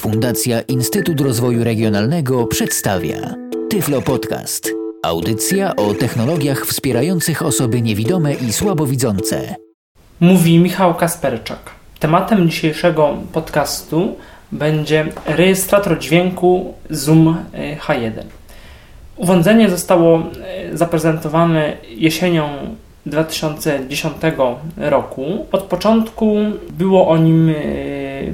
Fundacja Instytut Rozwoju Regionalnego przedstawia Tyflo Podcast. Audycja o technologiach wspierających osoby niewidome i słabowidzące. Mówi Michał Kasperczak. Tematem dzisiejszego podcastu będzie rejestrator dźwięku Zoom H1. Urządzenie zostało zaprezentowane jesienią 2010 roku. Od początku było o nim e,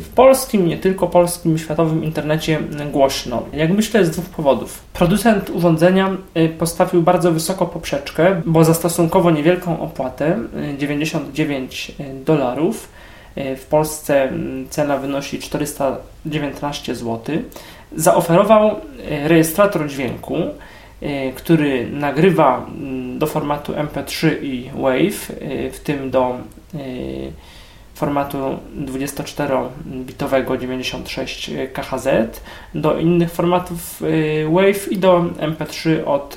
w polskim, nie tylko polskim, światowym internecie głośno. Jak myślę, z dwóch powodów. Producent urządzenia e, postawił bardzo wysoko poprzeczkę, bo za stosunkowo niewielką opłatę 99 e, dolarów w Polsce cena wynosi 419 zł. Zaoferował rejestrator dźwięku, Y, który nagrywa mm, do formatu MP3 i WAV, y, w tym do y, formatu 24-bitowego 96 KHZ, do innych formatów WAV i do MP3 od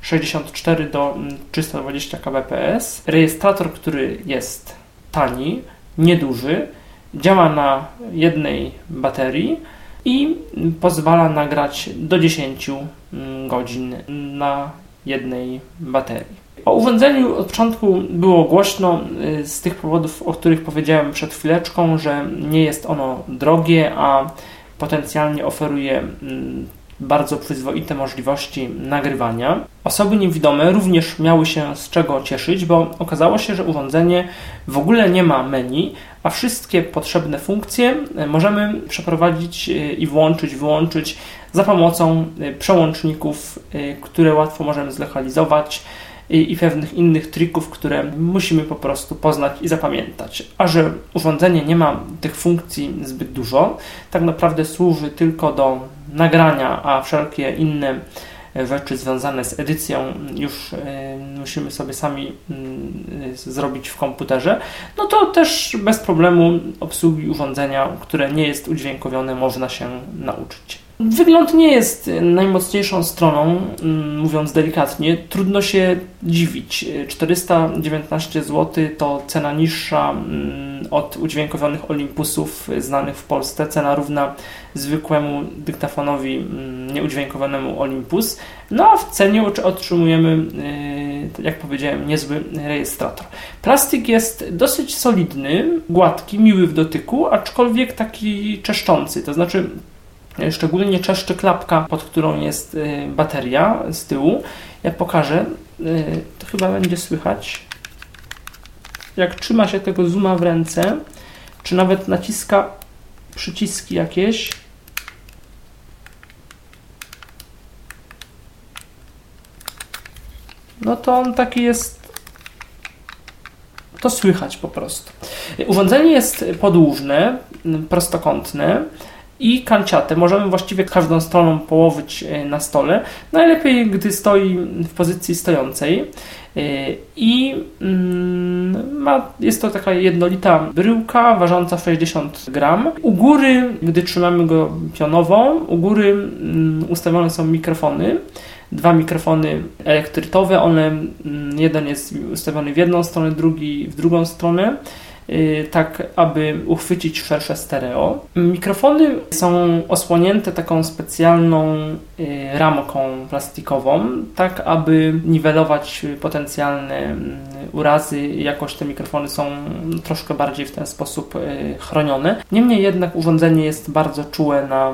64 do 320 kbps. Rejestrator, który jest tani, nieduży, działa na jednej baterii i pozwala nagrać do 10 mm, godzin na jednej baterii. O urządzeniu od początku było głośno y, z tych powodów, o których powiedziałem przed chwileczką, że nie jest ono drogie, a potencjalnie oferuje mm, bardzo przyzwoite możliwości nagrywania. Osoby niewidome również miały się z czego cieszyć, bo okazało się, że urządzenie w ogóle nie ma menu, a wszystkie potrzebne funkcje e, możemy przeprowadzić e, i włączyć, wyłączyć za pomocą przełączników, które łatwo możemy zlokalizować i, pewnych innych trików, które musimy po prostu poznać i zapamiętać. A że urządzenie nie ma tych funkcji zbyt dużo, tak naprawdę służy tylko do nagrania, a wszelkie inne rzeczy związane z edycją już e, musimy sobie sami mm, zrobić w komputerze, no to też bez problemu obsługi urządzenia, które nie jest udźwiękowione, można się nauczyć. Wygląd nie jest najmocniejszą stroną, mm, mówiąc delikatnie. Trudno się dziwić. 419 zł to cena niższa mm, od udźwiękowionych Olympusów znanych w Polsce. Cena równa zwykłemu dyktafonowi mm, nieudźwiękowanemu Olympus. No a w cenie otrzymujemy, y, jak powiedziałem, niezły rejestrator. Plastik jest dosyć solidny, gładki, miły w dotyku, aczkolwiek taki czeszczący. To znaczy Szczególnie czeszczy klapka, pod którą jest y, bateria z tyłu. Jak pokażę, y, to chyba będzie słychać. Jak trzyma się tego zooma w ręce, czy nawet naciska przyciski jakieś, no to on taki jest. To słychać po prostu. Urządzenie jest podłużne, prostokątne i kanciate. Możemy właściwie każdą stroną położyć e, na stole. Najlepiej, gdy stoi w pozycji stojącej. E, I mm, ma, jest to taka jednolita bryłka ważąca 60 gram. U góry, gdy trzymamy go pionową, u góry mm, ustawione są mikrofony dwa mikrofony elektrytowe. One, mm, jeden jest ustawiony w jedną stronę, drugi w drugą stronę. Y, tak aby uchwycić szersze stereo. Mikrofony są osłonięte taką specjalną y, ramką plastikową, tak aby niwelować potencjalne mm, urazy. Jakoś te mikrofony są troszkę bardziej w ten sposób y, chronione. Niemniej jednak urządzenie jest bardzo czułe na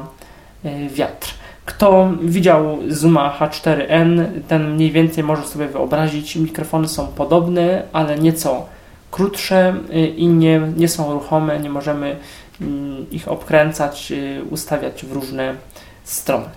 wiatr. Kto widział Zuma H4n, ten mniej więcej może sobie wyobrazić. Mikrofony są podobne, ale nieco krótsze y, i nie, nie są ruchome, nie możemy mm, ich obkręcać, y, ustawiać w różne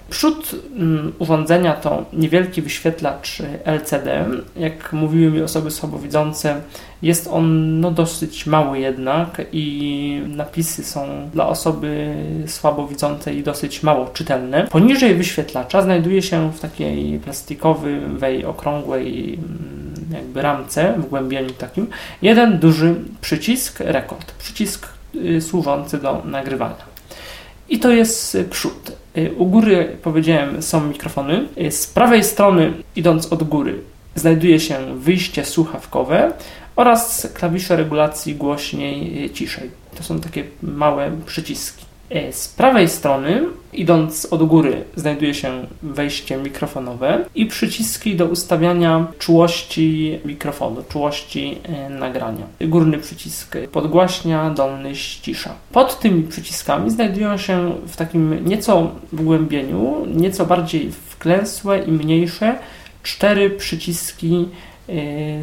Przód mm, urządzenia to niewielki wyświetlacz LCD. Jak mówiły mi osoby słabowidzące, jest on no, dosyć mały jednak i napisy są dla osoby słabowidzącej dosyć mało czytelne. Poniżej wyświetlacza znajduje się w takiej plastikowej, okrągłej mm, jakby ramce, w głębieniu takim, jeden duży przycisk rekord, przycisk y, służący do nagrywania. I to jest przód. Y, u góry, powiedziałem, są mikrofony. Y, z prawej strony, idąc od góry, znajduje się wyjście słuchawkowe oraz klawisze regulacji głośniej, ciszej. To są takie małe przyciski. E, z prawej strony, idąc od góry, znajduje się wejście mikrofonowe i przyciski do ustawiania czułości mikrofonu, czułości e, nagrania. Górny przycisk podgłaśnia, dolny ścisza. Pod tymi przyciskami znajdują się w takim nieco wgłębieniu, nieco bardziej wklęsłe i mniejsze cztery przyciski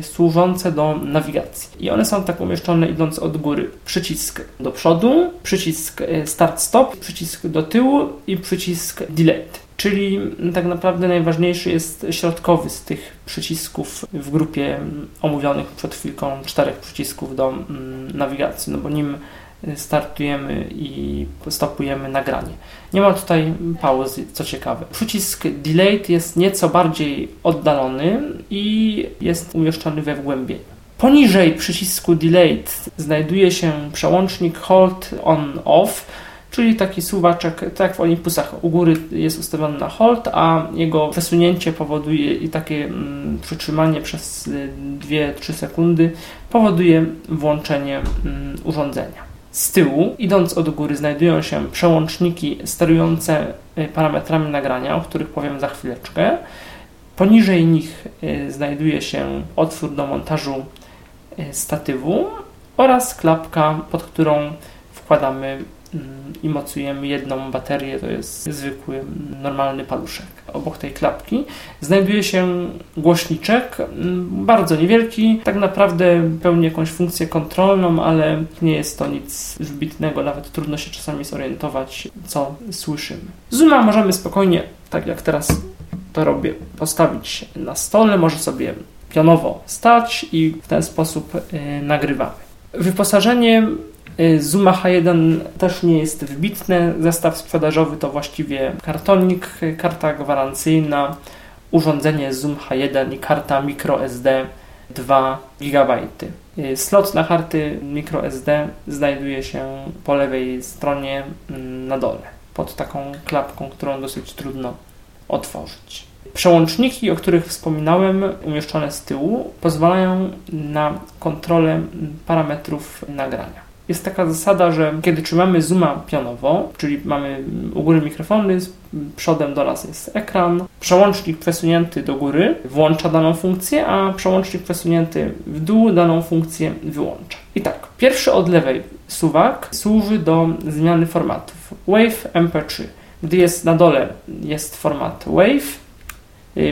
służące do nawigacji. I one są tak umieszczone idąc od góry. Przycisk do przodu, przycisk y, start-stop, przycisk do tyłu i przycisk delete. Czyli tak naprawdę najważniejszy jest środkowy z tych przycisków w grupie omówionych przed chwilką czterech przycisków do mm, nawigacji, no bo nim startujemy i stopujemy nagranie. Nie ma tutaj pauzy, co ciekawe. Przycisk Delayed jest nieco bardziej oddalony i jest umieszczony we wgłębieniu. Poniżej przycisku Delayed znajduje się przełącznik Hold On Off, czyli taki suwaczek, tak jak w Olympusach, u góry jest ustawiony na hold, a jego przesunięcie powoduje i takie mm, przytrzymanie przez 2-3 sekundy powoduje włączenie mm, urządzenia. Z tyłu, idąc od góry, znajdują się przełączniki sterujące y, parametrami nagrania, o których powiem za chwileczkę. Poniżej nich y, znajduje się otwór do montażu y, statywu oraz klapka, pod którą wkładamy i mocujemy jedną baterię, to jest zwykły, normalny paluszek. Obok tej klapki znajduje się głośniczek, bardzo niewielki, tak naprawdę pełni jakąś funkcję kontrolną, ale nie jest to nic wybitnego, nawet trudno się czasami zorientować, co słyszymy. Zooma możemy spokojnie, tak jak teraz to robię, postawić na stole, może sobie pionowo stać i w ten sposób yy, nagrywamy. Wyposażenie Zuma H1 też nie jest wybitne. Zestaw sprzedażowy to właściwie kartonik, karta gwarancyjna, urządzenie Zoom H1 i karta microSD 2 GB. Y, slot na karty microSD znajduje się po lewej stronie mm, na dole, pod taką klapką, którą dosyć trudno otworzyć. Przełączniki, o których wspominałem, umieszczone z tyłu, pozwalają na kontrolę parametrów nagrania. Jest taka zasada, że kiedy trzymamy zooma pionowo, czyli mamy u góry mikrofony, przodem do nas jest ekran, przełącznik przesunięty do góry włącza daną funkcję, a przełącznik przesunięty w dół daną funkcję wyłącza. I tak, pierwszy od lewej suwak służy do zmiany formatów. Wave MP3. Gdy jest na dole jest format Wave,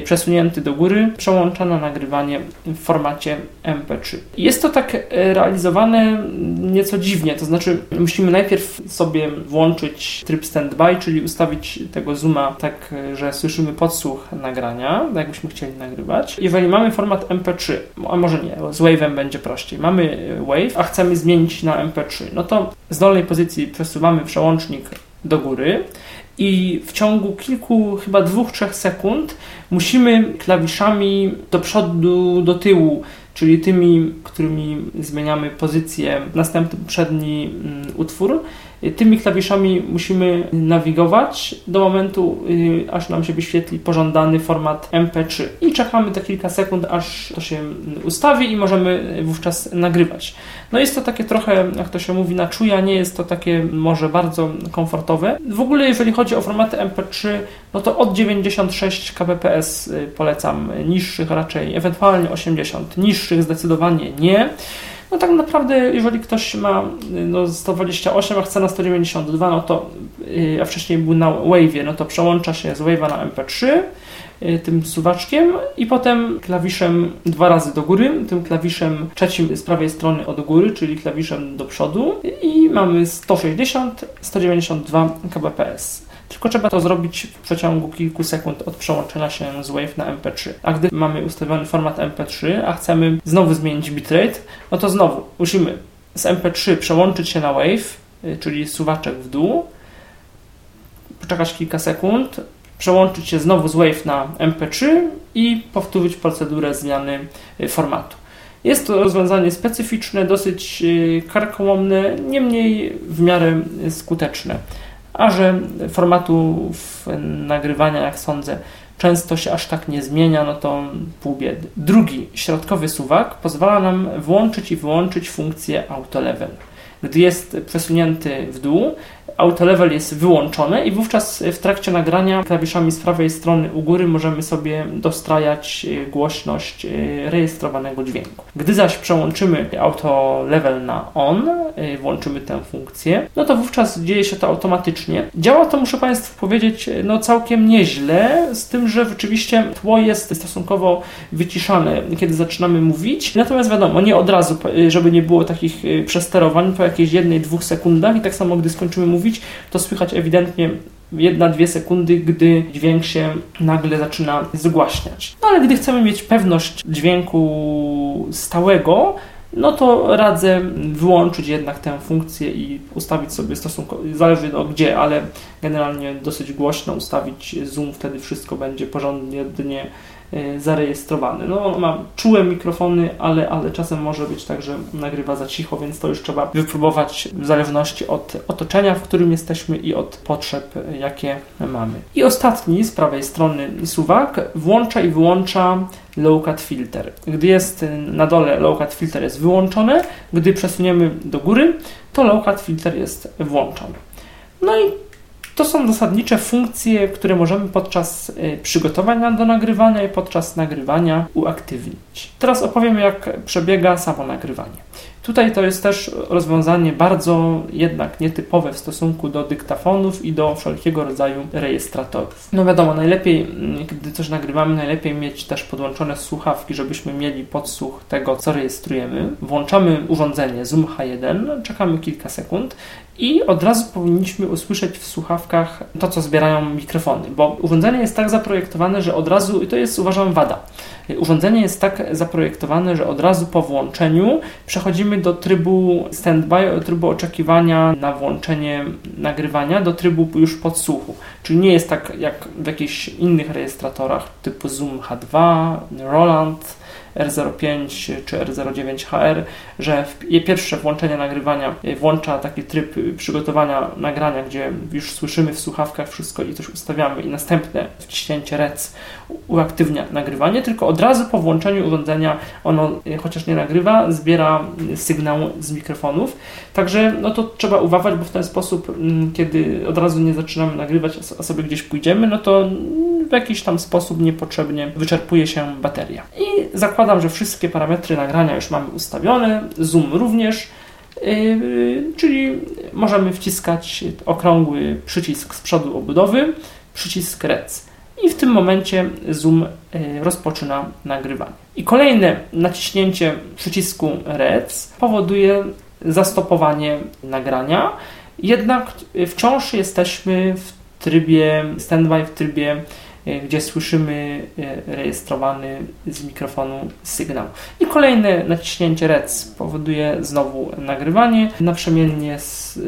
przesunięty do góry, przełącza na nagrywanie w formacie MP3. Jest to tak y, realizowane nieco dziwnie, to znaczy musimy najpierw sobie włączyć tryb standby, czyli ustawić tego zooma tak, y, że słyszymy podsłuch nagrania, tak jakbyśmy chcieli nagrywać. Jeżeli mamy format MP3, a może nie, z Wave'em będzie prościej, mamy Wave, a chcemy zmienić na MP3, no to z dolnej pozycji przesuwamy przełącznik do góry i w ciągu kilku, chyba dwóch, trzech sekund musimy klawiszami do przodu, do tyłu, czyli tymi, którymi zmieniamy pozycję, następny przedni mm, utwór, Tymi klawiszami musimy nawigować do momentu, y, aż nam się wyświetli pożądany format MP3 i czekamy te kilka sekund, aż to się ustawi i możemy wówczas nagrywać. No jest to takie trochę, jak to się mówi, na czuja, nie jest to takie może bardzo komfortowe. W ogóle jeżeli chodzi o formaty MP3, no to od 96 kbps y, polecam, niższych raczej, ewentualnie 80, niższych zdecydowanie nie. No tak naprawdę, jeżeli ktoś ma no, 128, a chce na 192, no to, y, a wcześniej był na Wave'ie, no to przełącza się z Wave'a na MP3 y, tym suwaczkiem i potem klawiszem dwa razy do góry, tym klawiszem trzecim z prawej strony od góry, czyli klawiszem do przodu i mamy 160, 192 kbps. Tylko trzeba to zrobić w przeciągu kilku sekund od przełączenia się z Wave na MP3. A gdy mamy ustawiony format MP3, a chcemy znowu zmienić bitrate, no to znowu musimy z MP3 przełączyć się na Wave, y, czyli suwaczek w dół, poczekać kilka sekund, przełączyć się znowu z Wave na MP3 i powtórzyć procedurę zmiany y, formatu. Jest to rozwiązanie specyficzne, dosyć y, karkołomne, niemniej w miarę skuteczne a że formatów nagrywania, jak sądzę, często się aż tak nie zmienia, no to pół biedy. Drugi, środkowy suwak pozwala nam włączyć i wyłączyć funkcję auto level. Gdy jest przesunięty w dół, autolevel jest wyłączone i wówczas w trakcie nagrania klawiszami z prawej strony u góry możemy sobie dostrajać głośność rejestrowanego dźwięku. Gdy zaś przełączymy auto level na on, włączymy tę funkcję, no to wówczas dzieje się to automatycznie. Działa to, muszę Państwu powiedzieć, no całkiem nieźle, z tym, że rzeczywiście tło jest stosunkowo wyciszane, kiedy zaczynamy mówić. Natomiast wiadomo, nie od razu, żeby nie było takich przesterowań po jakiejś jednej, dwóch sekundach i tak samo, gdy skończymy mówić, to słychać ewidentnie jedna, dwie sekundy, gdy dźwięk się nagle zaczyna zgłaśniać. No ale gdy chcemy mieć pewność dźwięku stałego, no to radzę wyłączyć jednak tę funkcję i ustawić sobie stosunkowo, zależy od gdzie, ale generalnie dosyć głośno ustawić zoom, wtedy wszystko będzie porządnie zarejestrowany. No, ma czułe mikrofony, ale, ale czasem może być tak, że nagrywa za cicho, więc to już trzeba wypróbować w zależności od otoczenia, w którym jesteśmy i od potrzeb, jakie mamy. I ostatni z prawej strony suwak włącza i wyłącza low cut filter. Gdy jest na dole low cut filter jest wyłączony, gdy przesuniemy do góry, to low cut filter jest włączony. No i to są zasadnicze funkcje, które możemy podczas y, przygotowania do nagrywania i podczas nagrywania uaktywnić. Teraz opowiem, jak przebiega samo nagrywanie. Tutaj to jest też rozwiązanie bardzo jednak nietypowe w stosunku do dyktafonów i do wszelkiego rodzaju rejestratorów. No wiadomo, najlepiej, mm, gdy coś nagrywamy, najlepiej mieć też podłączone słuchawki, żebyśmy mieli podsłuch tego, co rejestrujemy. Włączamy urządzenie Zoom H1, czekamy kilka sekund i od razu powinniśmy usłyszeć w słuchawkach to, co zbierają mikrofony, bo urządzenie jest tak zaprojektowane, że od razu, i to jest uważam wada, urządzenie jest tak zaprojektowane, że od razu po włączeniu przechodzimy do trybu standby, trybu oczekiwania na włączenie nagrywania, do trybu już podsłuchu. Czyli nie jest tak jak w jakichś innych rejestratorach typu Zoom H2, Roland, R05 czy R09HR, że pierwsze włączenie nagrywania włącza taki tryb przygotowania nagrania, gdzie już słyszymy w słuchawkach wszystko i coś ustawiamy i następne wciśnięcie REC uaktywnia nagrywanie, tylko od razu po włączeniu urządzenia ono, chociaż nie nagrywa, zbiera sygnał z mikrofonów. Także no to trzeba uważać, bo w ten sposób, mm, kiedy od razu nie zaczynamy nagrywać, a sobie gdzieś pójdziemy, no to w jakiś tam sposób niepotrzebnie wyczerpuje się bateria. I zakładam, że wszystkie parametry nagrania już mamy ustawione, zoom również. Yy, czyli możemy wciskać okrągły przycisk z przodu obudowy, przycisk REC. I w tym momencie Zoom yy, rozpoczyna nagrywanie. I kolejne naciśnięcie przycisku REC powoduje zastopowanie nagrania, jednak wciąż jesteśmy w trybie standby, w trybie gdzie słyszymy e, rejestrowany z mikrofonu sygnał. I kolejne naciśnięcie REC powoduje znowu nagrywanie, naprzemiennie z e,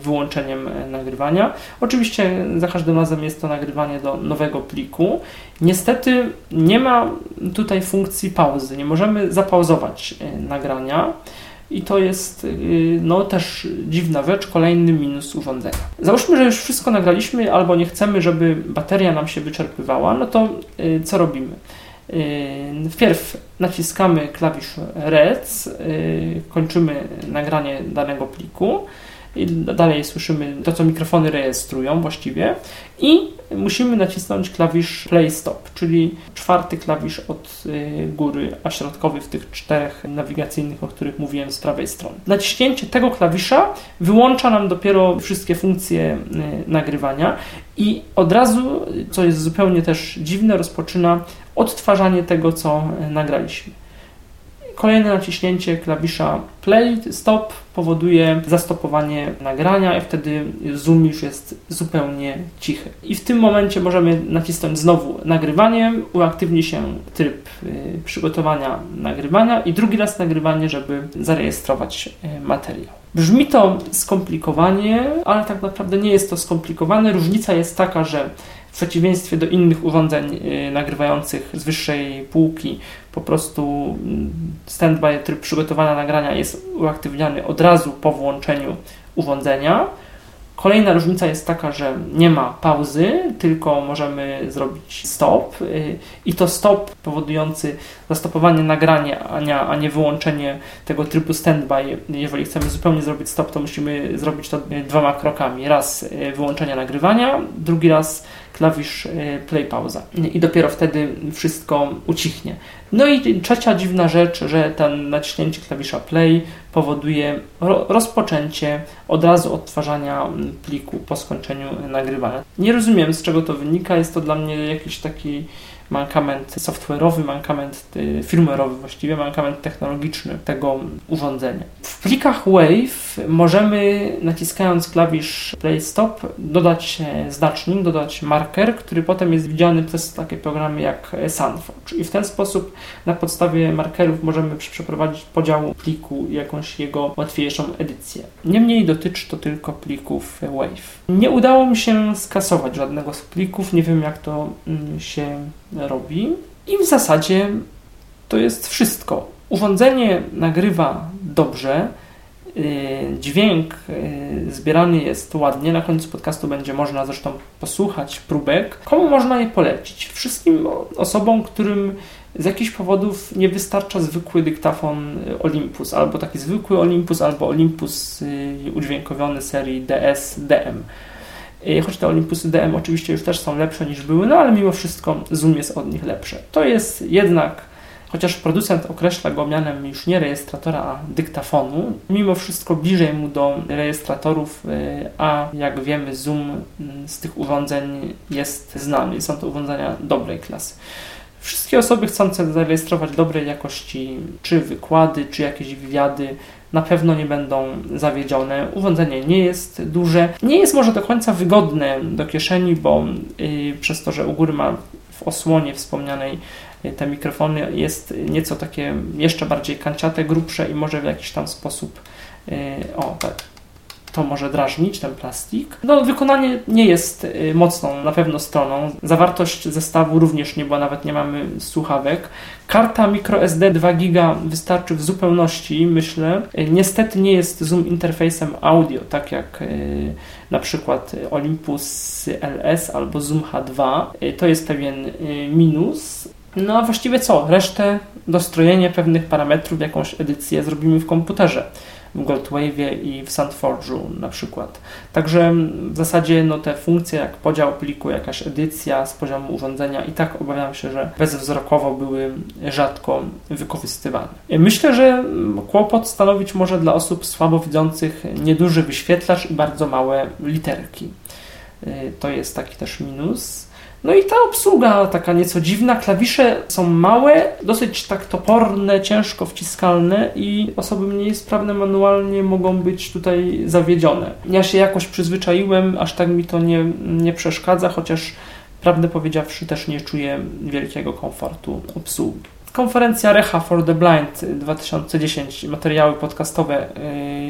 wyłączeniem nagrywania. Oczywiście za każdym razem jest to nagrywanie do nowego pliku. Niestety nie ma tutaj funkcji pauzy, nie możemy zapauzować nagrania. I to jest y, no, też dziwna rzecz, kolejny minus urządzenia. Załóżmy, że już wszystko nagraliśmy, albo nie chcemy, żeby bateria nam się wyczerpywała, no to y, co robimy? Y, wpierw naciskamy klawisz REC, kończymy nagranie danego pliku i dalej słyszymy to, co mikrofony rejestrują właściwie i musimy nacisnąć klawisz play stop, czyli czwarty klawisz od y, góry, a środkowy w tych czterech nawigacyjnych, o których mówiłem z prawej strony. Naciśnięcie tego klawisza wyłącza nam dopiero wszystkie funkcje y, nagrywania i od razu, co jest zupełnie też dziwne, rozpoczyna odtwarzanie tego, co y, nagraliśmy. Kolejne naciśnięcie klawisza play, stop powoduje zastopowanie nagrania i wtedy zoom już jest zupełnie cichy. I w tym momencie możemy nacisnąć znowu nagrywanie, uaktywni się tryb y, przygotowania nagrywania i drugi raz nagrywanie, żeby zarejestrować y, materiał. Brzmi to skomplikowanie, ale tak naprawdę nie jest to skomplikowane. Różnica jest taka, że w przeciwieństwie do innych urządzeń y, nagrywających z wyższej półki, po prostu mm, standby, tryb przygotowania nagrania jest uaktywniany od razu po włączeniu urządzenia. Kolejna różnica jest taka, że nie ma pauzy, tylko możemy zrobić stop y, i to stop powodujący zastopowanie nagrania, a nie wyłączenie tego trybu standby. Jeżeli chcemy zupełnie zrobić stop, to musimy zrobić to dwoma krokami. Raz y, wyłączenie nagrywania, drugi raz klawisz play pauza i dopiero wtedy wszystko ucichnie. No i trzecia dziwna rzecz, że ten naciśnięcie klawisza play powoduje rozpoczęcie od razu odtwarzania mm, pliku po skończeniu nagrywania. Nie rozumiem z czego to wynika, jest to dla mnie jakiś taki mankament software'owy, mankament y, firmware'owy właściwie, mankament technologiczny tego urządzenia. W plikach Wave możemy naciskając klawisz Play Stop dodać znacznik, dodać marker, który potem jest widziany przez takie programy jak SunForge i w ten sposób na podstawie markerów możemy przeprowadzić podział pliku i jakąś jego łatwiejszą edycję. Niemniej dotyczy to tylko plików Wave. Nie udało mi się skasować żadnego z plików, nie wiem jak to mm, się robi. I w zasadzie to jest wszystko. Urządzenie nagrywa dobrze, y, dźwięk y, zbierany jest ładnie. Na końcu podcastu będzie można zresztą posłuchać próbek. Komu można je polecić? Wszystkim osobom, którym z jakichś powodów nie wystarcza zwykły dyktafon Olympus, albo taki zwykły Olympus, albo Olympus y, udźwiękowiony serii DS, DM. E, choć te Olympusy DM oczywiście już też są lepsze niż były, no ale mimo wszystko Zoom jest od nich lepsze. To jest jednak, chociaż producent określa go mianem już nie rejestratora, a dyktafonu, mimo wszystko bliżej mu do rejestratorów, e, a jak wiemy Zoom mm, z tych urządzeń jest znany. Są to urządzenia dobrej klasy. Wszystkie osoby chcące zarejestrować dobrej jakości czy wykłady, czy jakieś wywiady, na pewno nie będą zawiedzione. Urządzenie nie jest duże, nie jest może do końca wygodne do kieszeni, bo yy, przez to, że u góry ma w osłonie wspomnianej y, te mikrofony jest nieco takie jeszcze bardziej kanciate, grubsze i może w jakiś tam sposób yy, o tak to może drażnić, ten plastik. No, wykonanie nie jest y, mocną na pewno stroną. Zawartość zestawu również nie, bo nawet nie mamy słuchawek. Karta microSD 2 GB wystarczy w zupełności, myślę. Y, niestety nie jest zoom interfejsem audio, tak jak y, na przykład Olympus LS albo Zoom H2. To jest pewien minus. No a właściwie co? Resztę, dostrojenie pewnych parametrów, jakąś edycję zrobimy w komputerze w Goldwave'ie i w SandForge'u na przykład. Także w zasadzie no, te funkcje jak podział pliku, jakaś edycja z poziomu urządzenia i tak obawiam się, że bezwzrokowo były rzadko wykorzystywane. Myślę, że kłopot stanowić może dla osób słabowidzących nieduży wyświetlacz i bardzo małe literki. To jest taki też minus. No i ta obsługa taka nieco dziwna, klawisze są małe, dosyć tak toporne, ciężko wciskalne i osoby mniej sprawne manualnie mogą być tutaj zawiedzione. Ja się jakoś przyzwyczaiłem, aż tak mi to nie, nie przeszkadza, chociaż prawdę powiedziawszy też nie czuję wielkiego komfortu obsługi. Konferencja Recha for the Blind 2010, materiały podcastowe,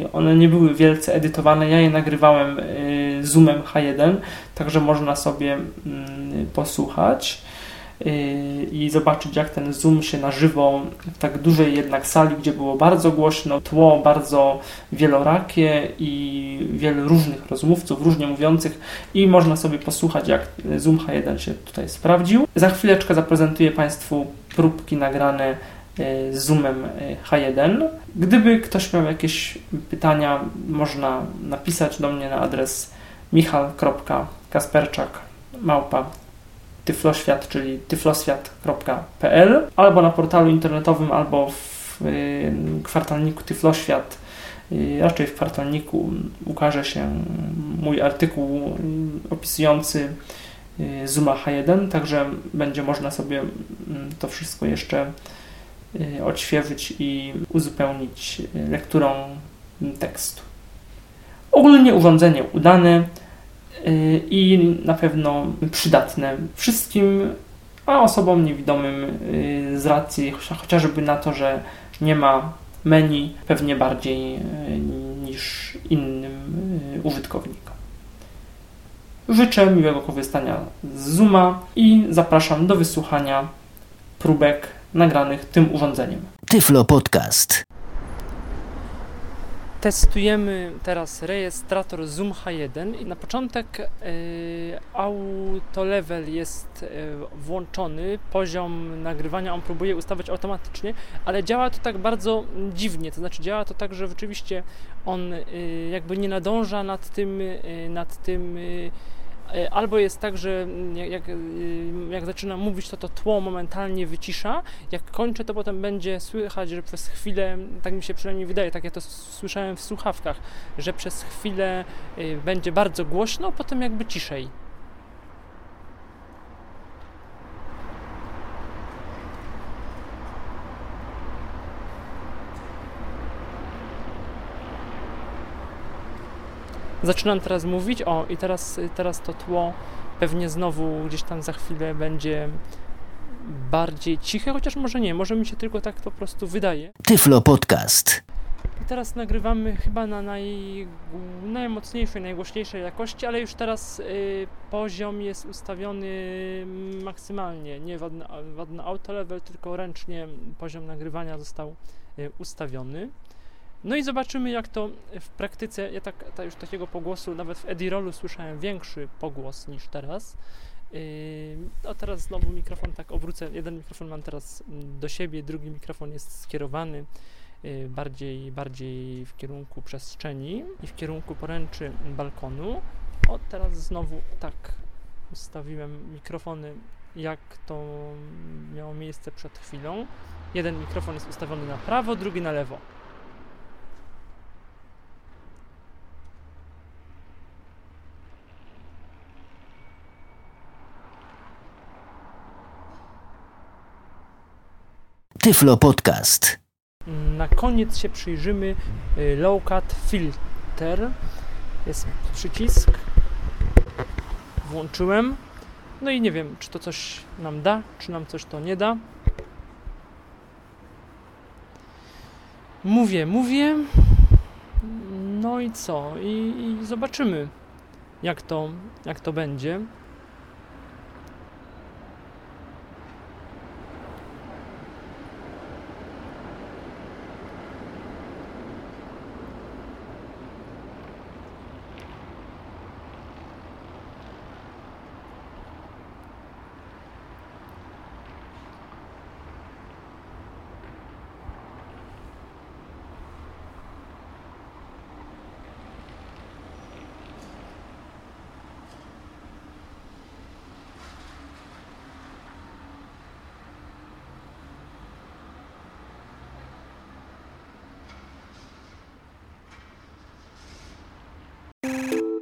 y, one nie były wielce edytowane, ja je nagrywałem y, Zoomem H1, także można sobie mm, posłuchać y, i zobaczyć, jak ten Zoom się na żywo w tak dużej jednak sali, gdzie było bardzo głośno, tło bardzo wielorakie i wiele różnych rozmówców, różnie mówiących i można sobie posłuchać, jak Zoom H1 się tutaj sprawdził. Za chwileczkę zaprezentuję Państwu próbki nagrane e, z Zoomem e, H1. Gdyby ktoś miał jakieś pytania, można napisać do mnie na adres michal.kasperczak czyli tyfloswiat.pl albo na portalu internetowym, albo w e, kwartalniku Tyfloświat raczej w kwartalniku ukaże się mój artykuł opisujący Y, Zuma H1, także będzie można sobie mm, to wszystko jeszcze y, odświeżyć i uzupełnić y, lekturą tekstu. Ogólnie urządzenie udane i na pewno przydatne wszystkim, a osobom niewidomym z racji chociażby na to, że nie ma menu, pewnie bardziej niż innym użytkownikom. Życzę miłego korzystania z Zooma i zapraszam do wysłuchania próbek nagranych tym urządzeniem. Tyflo Podcast. Testujemy teraz rejestrator Zoom H1 i na początek y, auto level jest y, włączony, poziom nagrywania on próbuje ustawiać automatycznie, ale działa to tak bardzo dziwnie, to znaczy działa to tak, że rzeczywiście on y, jakby nie nadąża nad tym, nad tym E, albo jest tak, że mm, jak, jak, y, jak zaczynam mówić, to to tło momentalnie wycisza. Jak kończę, to potem będzie słychać, że przez chwilę, tak mi się przynajmniej wydaje, tak ja to słyszałem w słuchawkach, że przez chwilę y, będzie bardzo głośno, potem jakby ciszej. Zaczynam teraz mówić, o i teraz, teraz to tło pewnie znowu gdzieś tam za chwilę będzie bardziej ciche, chociaż może nie, może mi się tylko tak po prostu wydaje. Tyflo Podcast. I teraz nagrywamy chyba na naj, najmocniejszej, najgłośniejszej jakości, ale już teraz y, poziom jest ustawiony maksymalnie, nie w auto level, tylko ręcznie poziom nagrywania został y, ustawiony. No i zobaczymy, jak to w praktyce. Ja tak, ta już takiego pogłosu, nawet w Edirolu słyszałem większy pogłos niż teraz. Yy, a teraz znowu mikrofon tak obrócę. Jeden mikrofon mam teraz do siebie, drugi mikrofon jest skierowany yy, bardziej, bardziej w kierunku przestrzeni i w kierunku poręczy balkonu. O, teraz znowu tak ustawiłem mikrofony, jak to miało miejsce przed chwilą. Jeden mikrofon jest ustawiony na prawo, drugi na lewo. Tyflo Podcast. Na koniec się przyjrzymy y, Low Cut Filter. Jest przycisk. Włączyłem. No i nie wiem, czy to coś nam da, czy nam coś to nie da. Mówię, mówię. No i co? I, i zobaczymy, jak to, jak to będzie.